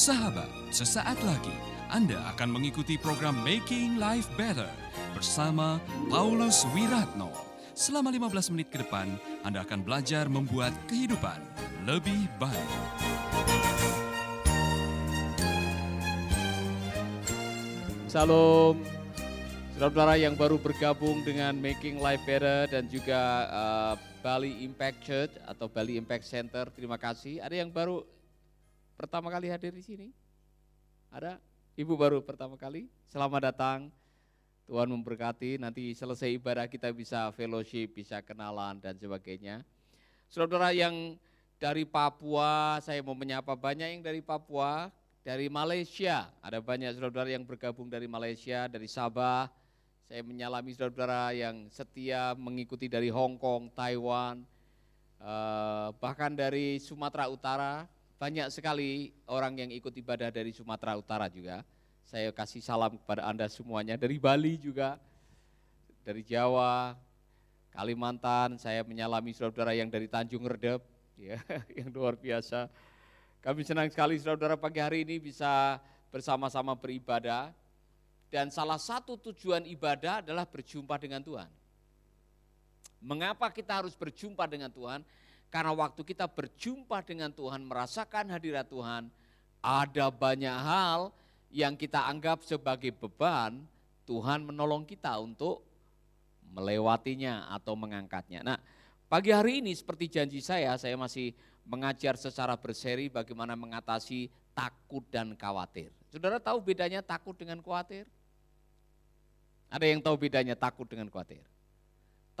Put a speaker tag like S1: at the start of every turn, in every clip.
S1: Sahabat, sesaat lagi Anda akan mengikuti program Making Life Better bersama Paulus Wiratno. Selama 15 menit ke depan, Anda akan belajar membuat kehidupan lebih baik.
S2: Salam, saudara-saudara yang baru bergabung dengan Making Life Better dan juga uh, Bali Impact Church atau Bali Impact Center. Terima kasih. Ada yang baru pertama kali hadir di sini? Ada? Ibu baru pertama kali? Selamat datang. Tuhan memberkati. Nanti selesai ibadah kita bisa fellowship, bisa kenalan dan sebagainya. Saudara-saudara yang dari Papua, saya mau menyapa banyak yang dari Papua, dari Malaysia, ada banyak saudara-saudara yang bergabung dari Malaysia, dari Sabah. Saya menyalami saudara-saudara yang setia mengikuti dari Hong Kong, Taiwan, eh, bahkan dari Sumatera Utara. Banyak sekali orang yang ikut ibadah dari Sumatera Utara juga. Saya kasih salam kepada Anda semuanya, dari Bali juga, dari Jawa, Kalimantan, saya menyalami saudara-saudara yang dari Tanjung Redep, ya, yang luar biasa. Kami senang sekali saudara pagi hari ini bisa bersama-sama beribadah. Dan salah satu tujuan ibadah adalah berjumpa dengan Tuhan. Mengapa kita harus berjumpa dengan Tuhan? Karena waktu kita berjumpa dengan Tuhan, merasakan hadirat Tuhan, ada banyak hal yang kita anggap sebagai beban, Tuhan menolong kita untuk melewatinya atau mengangkatnya. Nah, pagi hari ini seperti janji saya, saya masih mengajar secara berseri bagaimana mengatasi takut dan khawatir. Saudara tahu bedanya takut dengan khawatir? Ada yang tahu bedanya takut dengan khawatir?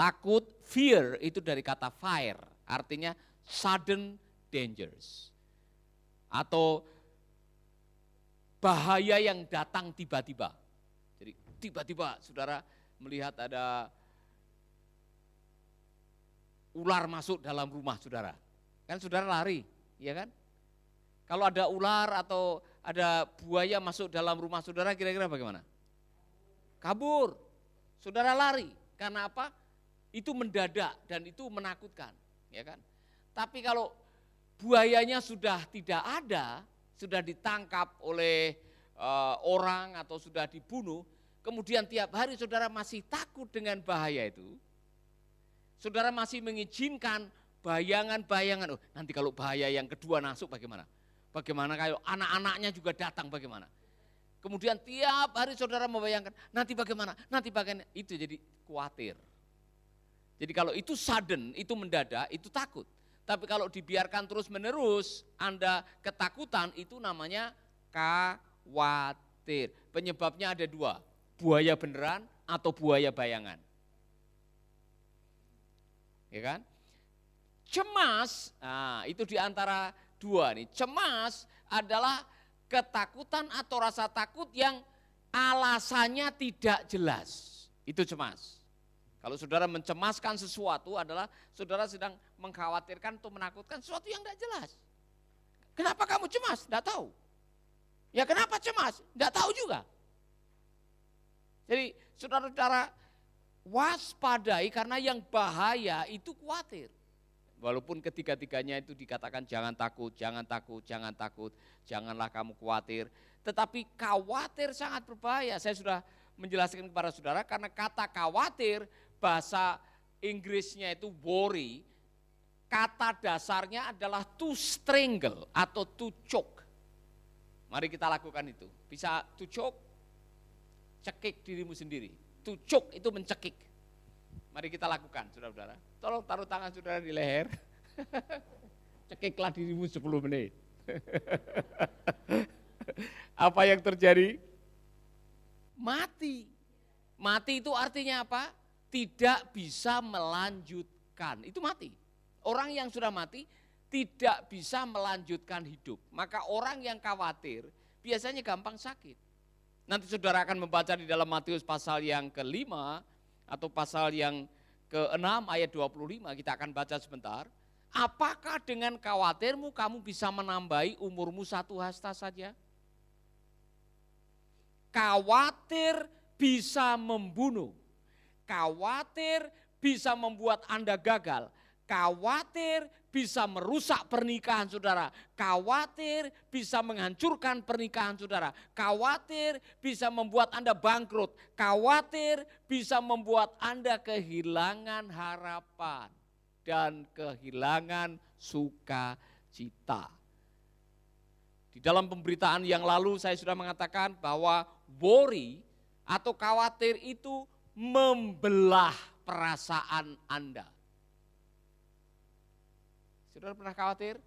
S2: Takut, fear itu dari kata fire, artinya sudden dangers. Atau bahaya yang datang tiba-tiba. Jadi tiba-tiba saudara melihat ada ular masuk dalam rumah saudara. Kan saudara lari, ya kan? Kalau ada ular atau ada buaya masuk dalam rumah saudara kira-kira bagaimana? Kabur. Saudara lari. Karena apa? Itu mendadak dan itu menakutkan, ya kan? Tapi kalau buayanya sudah tidak ada, sudah ditangkap oleh uh, orang atau sudah dibunuh, kemudian tiap hari saudara masih takut dengan bahaya itu, saudara masih mengizinkan bayangan-bayangan, oh, nanti kalau bahaya yang kedua masuk bagaimana? Bagaimana kalau anak-anaknya juga datang bagaimana? Kemudian tiap hari saudara membayangkan, nanti bagaimana, nanti bagaimana, itu jadi khawatir. Jadi kalau itu sudden, itu mendadak, itu takut. Tapi kalau dibiarkan terus menerus, Anda ketakutan, itu namanya khawatir. Penyebabnya ada dua, buaya beneran atau buaya bayangan. Ya kan? Cemas, nah itu di antara dua nih. Cemas adalah ketakutan atau rasa takut yang alasannya tidak jelas. Itu cemas. Kalau saudara mencemaskan sesuatu adalah saudara sedang mengkhawatirkan atau menakutkan sesuatu yang tidak jelas. Kenapa kamu cemas? Tidak tahu. Ya kenapa cemas? Tidak tahu juga. Jadi saudara-saudara waspadai karena yang bahaya itu khawatir. Walaupun ketiga-tiganya itu dikatakan jangan takut, jangan takut, jangan takut, janganlah kamu khawatir. Tetapi khawatir sangat berbahaya. Saya sudah menjelaskan kepada saudara karena kata khawatir bahasa Inggrisnya itu worry, kata dasarnya adalah to strangle atau to choke. Mari kita lakukan itu. Bisa to choke, cekik dirimu sendiri. To choke itu mencekik. Mari kita lakukan, saudara-saudara. Tolong taruh tangan saudara di leher. Cekiklah dirimu 10 menit. apa yang terjadi? Mati. Mati itu artinya apa? Tidak bisa melanjutkan. Itu mati. Orang yang sudah mati tidak bisa melanjutkan hidup. Maka orang yang khawatir biasanya gampang sakit. Nanti saudara akan membaca di dalam Matius pasal yang kelima atau pasal yang ke-6 ayat 25 kita akan baca sebentar. Apakah dengan khawatirmu kamu bisa menambahi umurmu satu hasta saja? Khawatir bisa membunuh. Khawatir bisa membuat Anda gagal. khawatir bisa merusak pernikahan saudara, khawatir bisa menghancurkan pernikahan saudara, khawatir bisa membuat Anda bangkrut, khawatir bisa membuat Anda kehilangan harapan dan kehilangan sukacita. Di dalam pemberitaan yang lalu saya sudah mengatakan bahwa worry atau khawatir itu membelah perasaan Anda. Saudara pernah khawatir?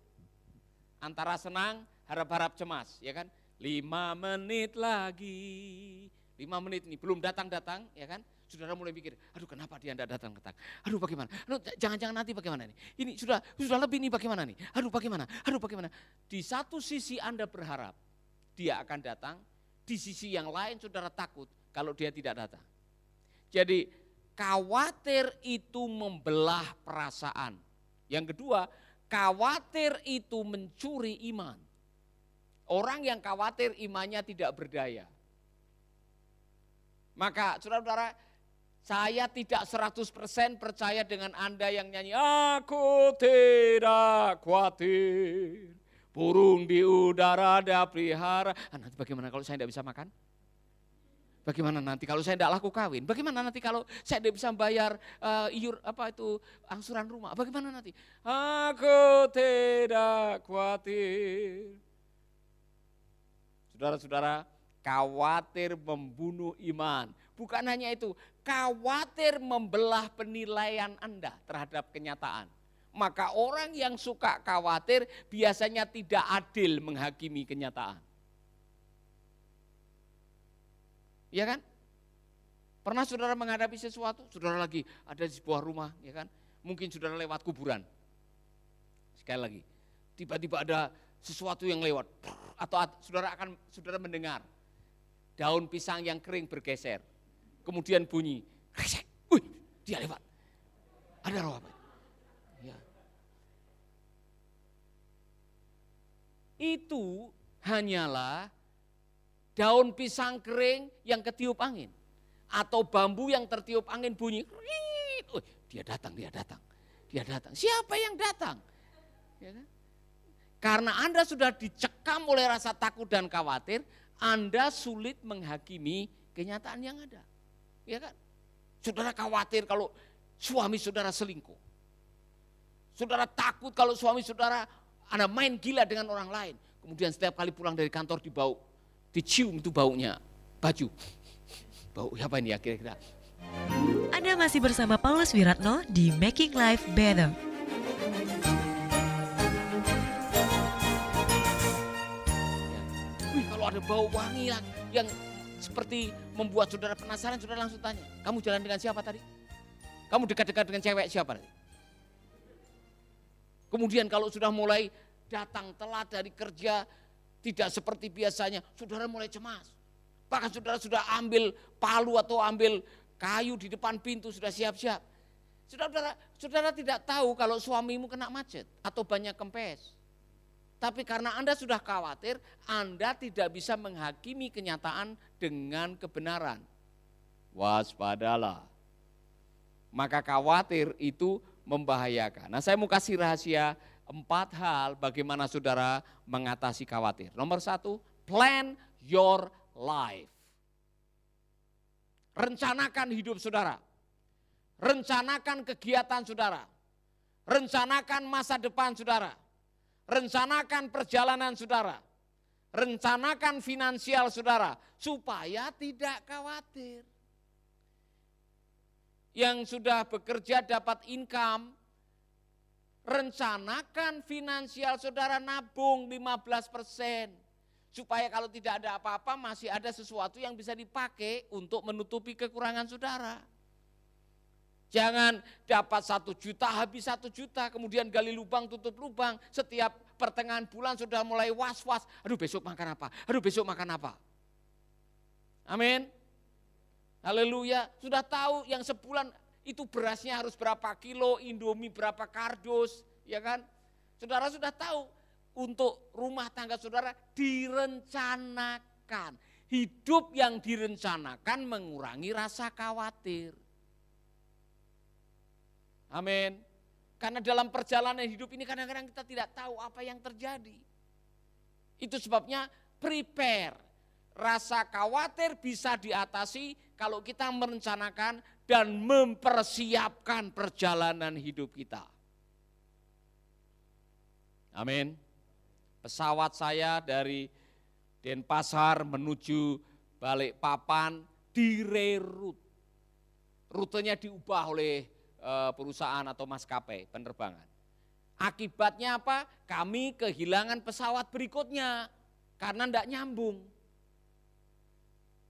S2: Antara senang, harap-harap cemas, ya kan? Lima menit lagi, lima menit ini belum datang-datang, ya kan? Saudara mulai pikir, aduh kenapa dia tidak datang-datang? Aduh bagaimana? Jangan-jangan nanti bagaimana nih? Ini sudah sudah lebih nih bagaimana nih? Aduh bagaimana? Aduh bagaimana? Di satu sisi Anda berharap dia akan datang, di sisi yang lain saudara takut kalau dia tidak datang. Jadi khawatir itu membelah perasaan. Yang kedua, khawatir itu mencuri iman. Orang yang khawatir imannya tidak berdaya. Maka saudara-saudara, saya tidak 100% percaya dengan Anda yang nyanyi, aku tidak khawatir. Burung di udara ada pelihara. Ah, nanti bagaimana kalau saya tidak bisa makan? Bagaimana nanti kalau saya tidak laku kawin? Bagaimana nanti kalau saya tidak bisa bayar uh, iur apa itu angsuran rumah? Bagaimana nanti? Aku tidak khawatir. Saudara-saudara, khawatir membunuh iman. Bukan hanya itu, khawatir membelah penilaian Anda terhadap kenyataan. Maka orang yang suka khawatir biasanya tidak adil menghakimi kenyataan. Iya kan? Pernah saudara menghadapi sesuatu, saudara lagi ada di sebuah rumah, ya kan? Mungkin saudara lewat kuburan. Sekali lagi, tiba-tiba ada sesuatu yang lewat atau saudara akan saudara mendengar daun pisang yang kering bergeser. Kemudian bunyi, wih, dia lewat. Ada roh apa? Ya. Itu hanyalah daun pisang kering yang ketiup angin. Atau bambu yang tertiup angin bunyi. Oh, dia datang, dia datang. Dia datang. Siapa yang datang? Ya kan? Karena Anda sudah dicekam oleh rasa takut dan khawatir, Anda sulit menghakimi kenyataan yang ada. Ya kan? Saudara khawatir kalau suami saudara selingkuh. Saudara takut kalau suami saudara Anda main gila dengan orang lain. Kemudian setiap kali pulang dari kantor dibau dicium itu baunya baju. Bau apa ini ya kira-kira?
S3: Anda masih bersama Paulus Wiratno di Making Life Better.
S2: Ya. Wih, kalau ada bau wangi yang seperti membuat saudara penasaran, saudara langsung tanya, kamu jalan dengan siapa tadi? Kamu dekat-dekat dengan cewek siapa tadi? Kemudian kalau sudah mulai datang telat dari kerja, tidak seperti biasanya, saudara mulai cemas. Bahkan saudara sudah ambil palu atau ambil kayu di depan pintu, sudah siap-siap. Saudara, saudara tidak tahu kalau suamimu kena macet atau banyak kempes. Tapi karena Anda sudah khawatir, Anda tidak bisa menghakimi kenyataan dengan kebenaran. Waspadalah. Maka khawatir itu membahayakan. Nah saya mau kasih rahasia empat hal bagaimana saudara mengatasi khawatir. Nomor satu, plan your life. Rencanakan hidup saudara. Rencanakan kegiatan saudara. Rencanakan masa depan saudara. Rencanakan perjalanan saudara. Rencanakan finansial saudara supaya tidak khawatir. Yang sudah bekerja dapat income, rencanakan finansial saudara nabung 15 persen. Supaya kalau tidak ada apa-apa masih ada sesuatu yang bisa dipakai untuk menutupi kekurangan saudara. Jangan dapat satu juta, habis satu juta, kemudian gali lubang, tutup lubang. Setiap pertengahan bulan sudah mulai was-was. Aduh besok makan apa? Aduh besok makan apa? Amin. Haleluya. Sudah tahu yang sebulan itu berasnya harus berapa kilo, indomie berapa kardus, ya kan? Saudara sudah tahu untuk rumah tangga saudara direncanakan. Hidup yang direncanakan mengurangi rasa khawatir. Amin. Karena dalam perjalanan hidup ini kadang-kadang kita tidak tahu apa yang terjadi. Itu sebabnya prepare. Rasa khawatir bisa diatasi kalau kita merencanakan dan mempersiapkan perjalanan hidup kita. Amin. Pesawat saya dari Denpasar menuju Balikpapan direrut. Rutenya diubah oleh eh, perusahaan atau maskapai penerbangan. Akibatnya apa? Kami kehilangan pesawat berikutnya karena tidak nyambung.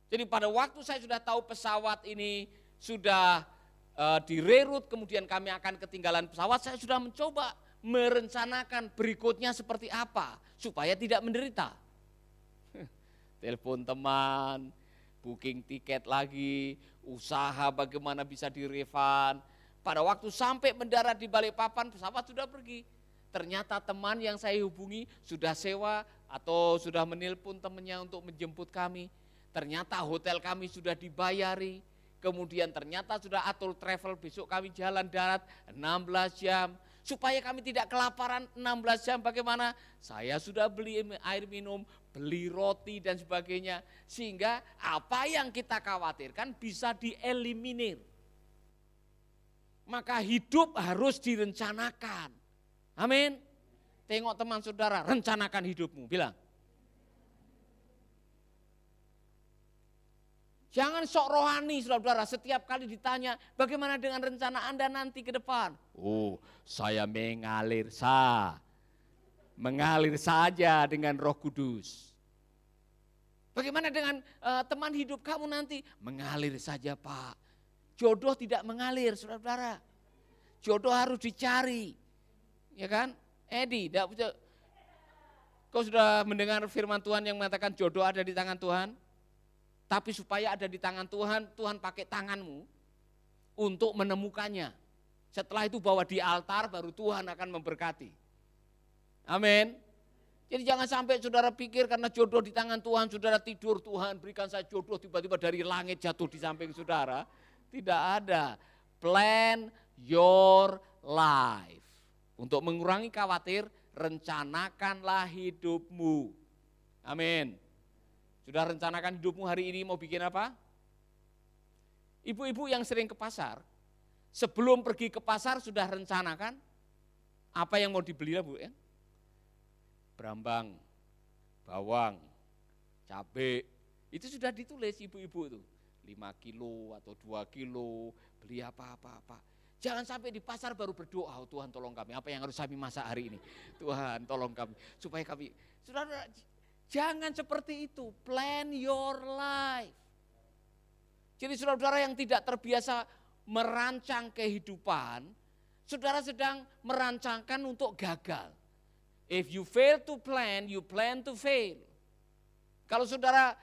S2: Jadi pada waktu saya sudah tahu pesawat ini sudah uh, direrut, kemudian kami akan ketinggalan pesawat, saya sudah mencoba merencanakan berikutnya seperti apa supaya tidak menderita. Telepon teman, booking tiket lagi, usaha bagaimana bisa direfund. Pada waktu sampai mendarat di balik papan pesawat sudah pergi. Ternyata teman yang saya hubungi sudah sewa atau sudah menelpon temannya untuk menjemput kami ternyata hotel kami sudah dibayari, kemudian ternyata sudah atur travel besok kami jalan darat 16 jam, supaya kami tidak kelaparan 16 jam bagaimana? Saya sudah beli air minum, beli roti dan sebagainya, sehingga apa yang kita khawatirkan bisa dieliminir. Maka hidup harus direncanakan. Amin. Tengok teman saudara, rencanakan hidupmu. Bilang, Jangan sok rohani saudara-saudara, setiap kali ditanya bagaimana dengan rencana Anda nanti ke depan. Oh saya mengalir sah, mengalir saja dengan roh kudus. Bagaimana dengan uh, teman hidup kamu nanti? Mengalir saja Pak. Jodoh tidak mengalir saudara-saudara. Jodoh harus dicari. Ya kan? Edi, tidak Kau sudah mendengar firman Tuhan yang mengatakan jodoh ada di tangan Tuhan? Tapi supaya ada di tangan Tuhan, Tuhan pakai tanganmu untuk menemukannya. Setelah itu bawa di altar baru Tuhan akan memberkati. Amin. Jadi jangan sampai saudara pikir karena jodoh di tangan Tuhan, saudara tidur, Tuhan berikan saya jodoh tiba-tiba dari langit jatuh di samping saudara. Tidak ada. Plan your life. Untuk mengurangi khawatir, rencanakanlah hidupmu. Amin. Sudah rencanakan hidupmu hari ini mau bikin apa? Ibu-ibu yang sering ke pasar, sebelum pergi ke pasar sudah rencanakan apa yang mau dibeli Bu ya? Berambang, bawang, cabai, itu sudah ditulis ibu-ibu itu. 5 kilo atau 2 kilo, beli apa-apa-apa. Jangan sampai di pasar baru berdoa, oh, Tuhan tolong kami, apa yang harus kami masak hari ini. Tuhan tolong kami, supaya kami, saudara Jangan seperti itu, plan your life. Jadi saudara-saudara yang tidak terbiasa merancang kehidupan, saudara sedang merancangkan untuk gagal. If you fail to plan, you plan to fail. Kalau saudara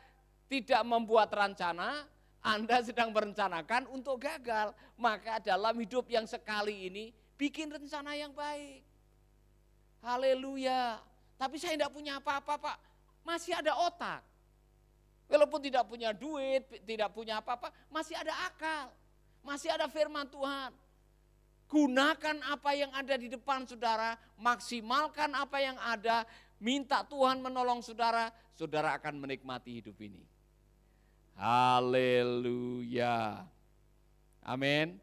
S2: tidak membuat rencana, Anda sedang merencanakan untuk gagal. Maka dalam hidup yang sekali ini, bikin rencana yang baik. Haleluya. Tapi saya tidak punya apa-apa Pak masih ada otak. Walaupun tidak punya duit, tidak punya apa-apa, masih ada akal. Masih ada firman Tuhan. Gunakan apa yang ada di depan saudara, maksimalkan apa yang ada, minta Tuhan menolong saudara, saudara akan menikmati hidup ini. Haleluya. Amin.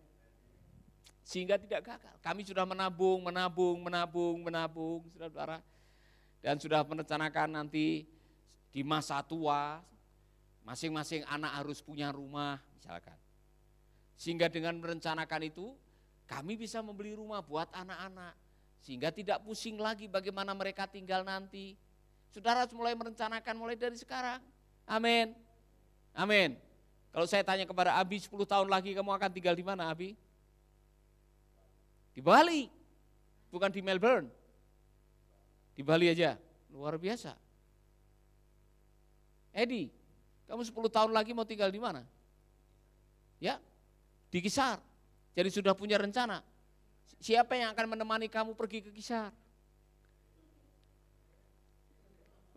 S2: Sehingga tidak gagal. Kami sudah menabung, menabung, menabung, menabung, saudara-saudara dan sudah merencanakan nanti di masa tua masing-masing anak harus punya rumah misalkan. Sehingga dengan merencanakan itu kami bisa membeli rumah buat anak-anak sehingga tidak pusing lagi bagaimana mereka tinggal nanti. Saudara harus mulai merencanakan mulai dari sekarang. Amin. Amin. Kalau saya tanya kepada Abi 10 tahun lagi kamu akan tinggal di mana Abi? Di Bali, bukan di Melbourne. Di Bali aja, luar biasa. Edi, kamu 10 tahun lagi mau tinggal di mana? Ya, di Kisar. Jadi sudah punya rencana. Siapa yang akan menemani kamu pergi ke Kisar?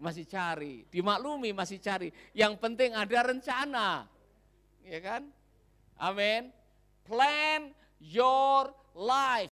S2: Masih cari, dimaklumi masih cari. Yang penting ada rencana. Ya kan? Amin. Plan your life.